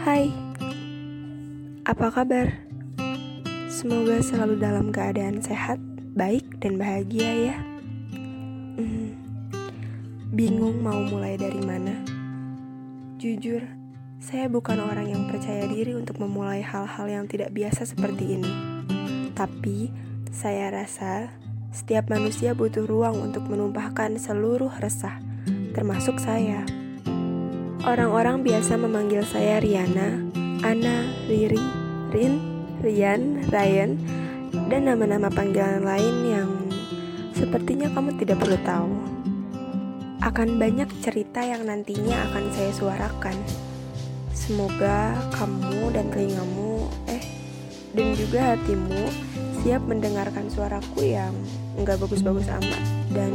Hai, apa kabar? Semoga selalu dalam keadaan sehat, baik, dan bahagia ya. Hmm, bingung mau mulai dari mana. Jujur, saya bukan orang yang percaya diri untuk memulai hal-hal yang tidak biasa seperti ini. Tapi, saya rasa setiap manusia butuh ruang untuk menumpahkan seluruh resah, termasuk saya. Orang-orang biasa memanggil saya Riana, Ana, Riri, Rin, Rian, Ryan, dan nama-nama panggilan lain yang sepertinya kamu tidak perlu tahu. Akan banyak cerita yang nantinya akan saya suarakan. Semoga kamu dan telingamu, eh, dan juga hatimu siap mendengarkan suaraku yang nggak bagus-bagus amat dan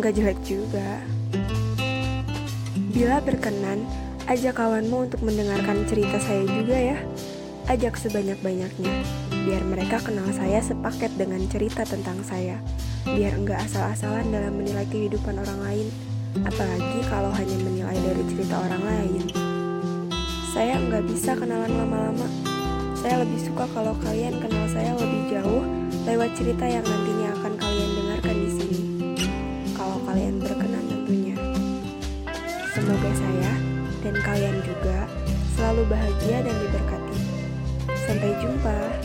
nggak jelek juga. Bila berkenan, ajak kawanmu untuk mendengarkan cerita saya juga ya. Ajak sebanyak-banyaknya, biar mereka kenal saya sepaket dengan cerita tentang saya. Biar enggak asal-asalan dalam menilai kehidupan orang lain, apalagi kalau hanya menilai dari cerita orang lain. Saya enggak bisa kenalan lama-lama. Saya lebih suka kalau kalian kenal saya lebih jauh lewat cerita yang nantinya Semoga saya dan kalian juga selalu bahagia dan diberkati. Sampai jumpa.